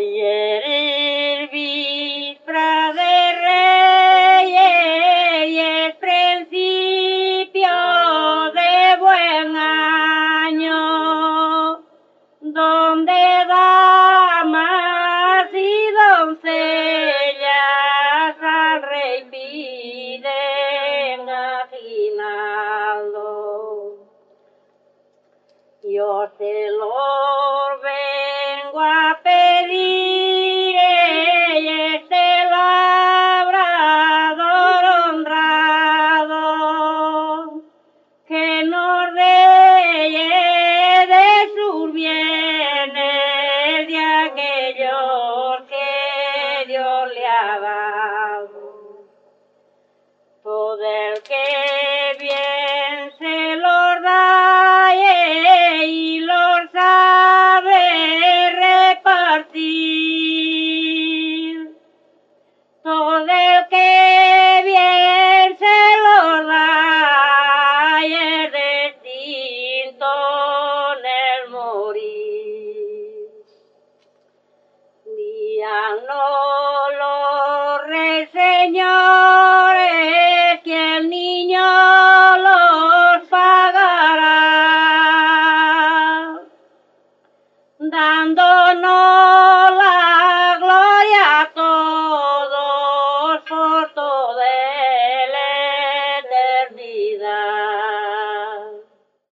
Hoy eres víspera de Reyes y es principio de buen año, donde damas y doncellas al rey piden aguinaldo. Yo te ya no lo reseñores, que el niño los pagará, dándonos